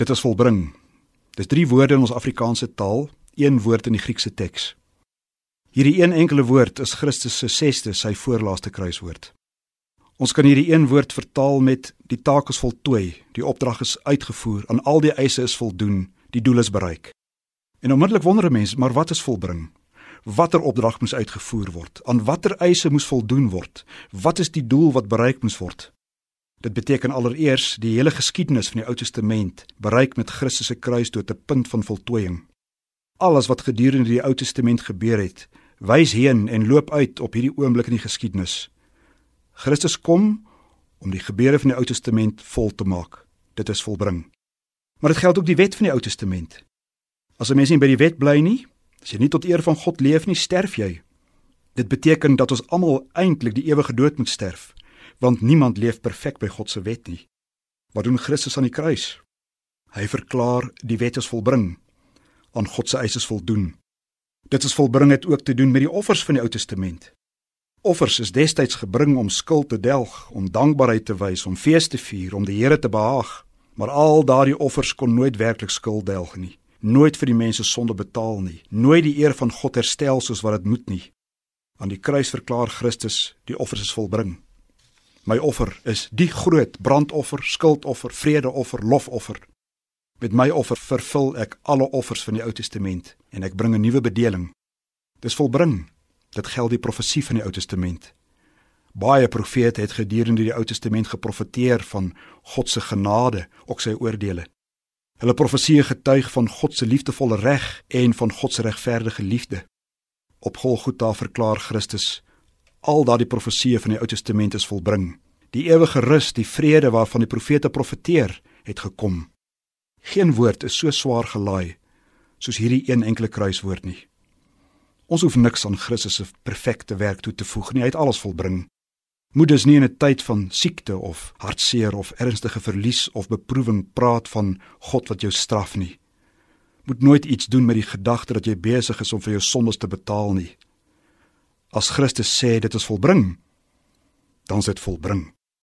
Dit is volbring. Dis drie woorde in ons Afrikaanse taal, een woord in die Griekse teks. Hierdie een enkele woord is Christus se sesde, sy voorlaaste kruiswoord. Ons kan hierdie een woord vertaal met die taak is voltooi, die opdrag is uitgevoer, aan al die eise is voldoen, die doel is bereik. En onmiddellik wonder 'n mens, maar wat is volbring? Watter opdrag moes uitgevoer word? Aan watter eise moes voldoen word? Wat is die doel wat bereik moes word? Dit beteken allereers die hele geskiedenis van die Ou Testament bereik met Christus se kruisdood te punt van voltooiing. Alles wat gedurende die Ou Testament gebeur het, wys heen en loop uit op hierdie oomblik in die geskiedenis. Christus kom om die gebeure van die Ou Testament vol te maak. Dit is volbring. Maar dit geld ook die wet van die Ou Testament. As 'n mens nie by die wet bly nie, as jy nie tot eer van God leef nie, sterf jy. Dit beteken dat ons almal eintlik die ewige dood moet sterf want niemand leef perfek by God se wet nie. Wat doen Christus aan die kruis? Hy verklaar die wet is volbring. Aan God se eise is voldoen. Dit is volbring het ook te doen met die offers van die Ou Testament. Offers is destyds gebring om skuld te delg, om dankbaarheid te wys, om fees te vier, om die Here te behaag. Maar al daardie offers kon nooit werklik skuld delg nie. Nooit vir die mense sonde betaal nie. Nooit die eer van God herstel soos wat dit moet nie. Aan die kruis verklaar Christus die offers is volbring. My offer is die groot brandoffer, skuldoffer, vredeoffer, lofoffer. Met my offer vervul ek alle offers van die Ou Testament en ek bring 'n nuwe bedeling. Dis volbring. Dit geld die profesie van die Ou Testament. Baie profete het gedurende die Ou Testament geprofeteer van God se genade, ook sy oordeele. Hulle profeseë getuig van God se liefdevolle reg en van God se regverdige liefde. Op Golgotha verklaar Christus al daardie profeseë van die Ou Testament is volbring. Die ewige rus, die vrede waarvan die profete profeteer, het gekom. Geen woord is so swaar gelaai soos hierdie een enkele kruiswoord nie. Ons hoef niks aan Christus se perfekte werk toe te voeg nie, hy het alles volbring. Moet dus nie in 'n tyd van siekte of hartseer of ernstige verlies of beproewing praat van God wat jou straf nie. Moet nooit iets doen met die gedagte dat jy besig is om vir jou sondes te betaal nie. As Christus sê dit is volbring, dan is dit volbring.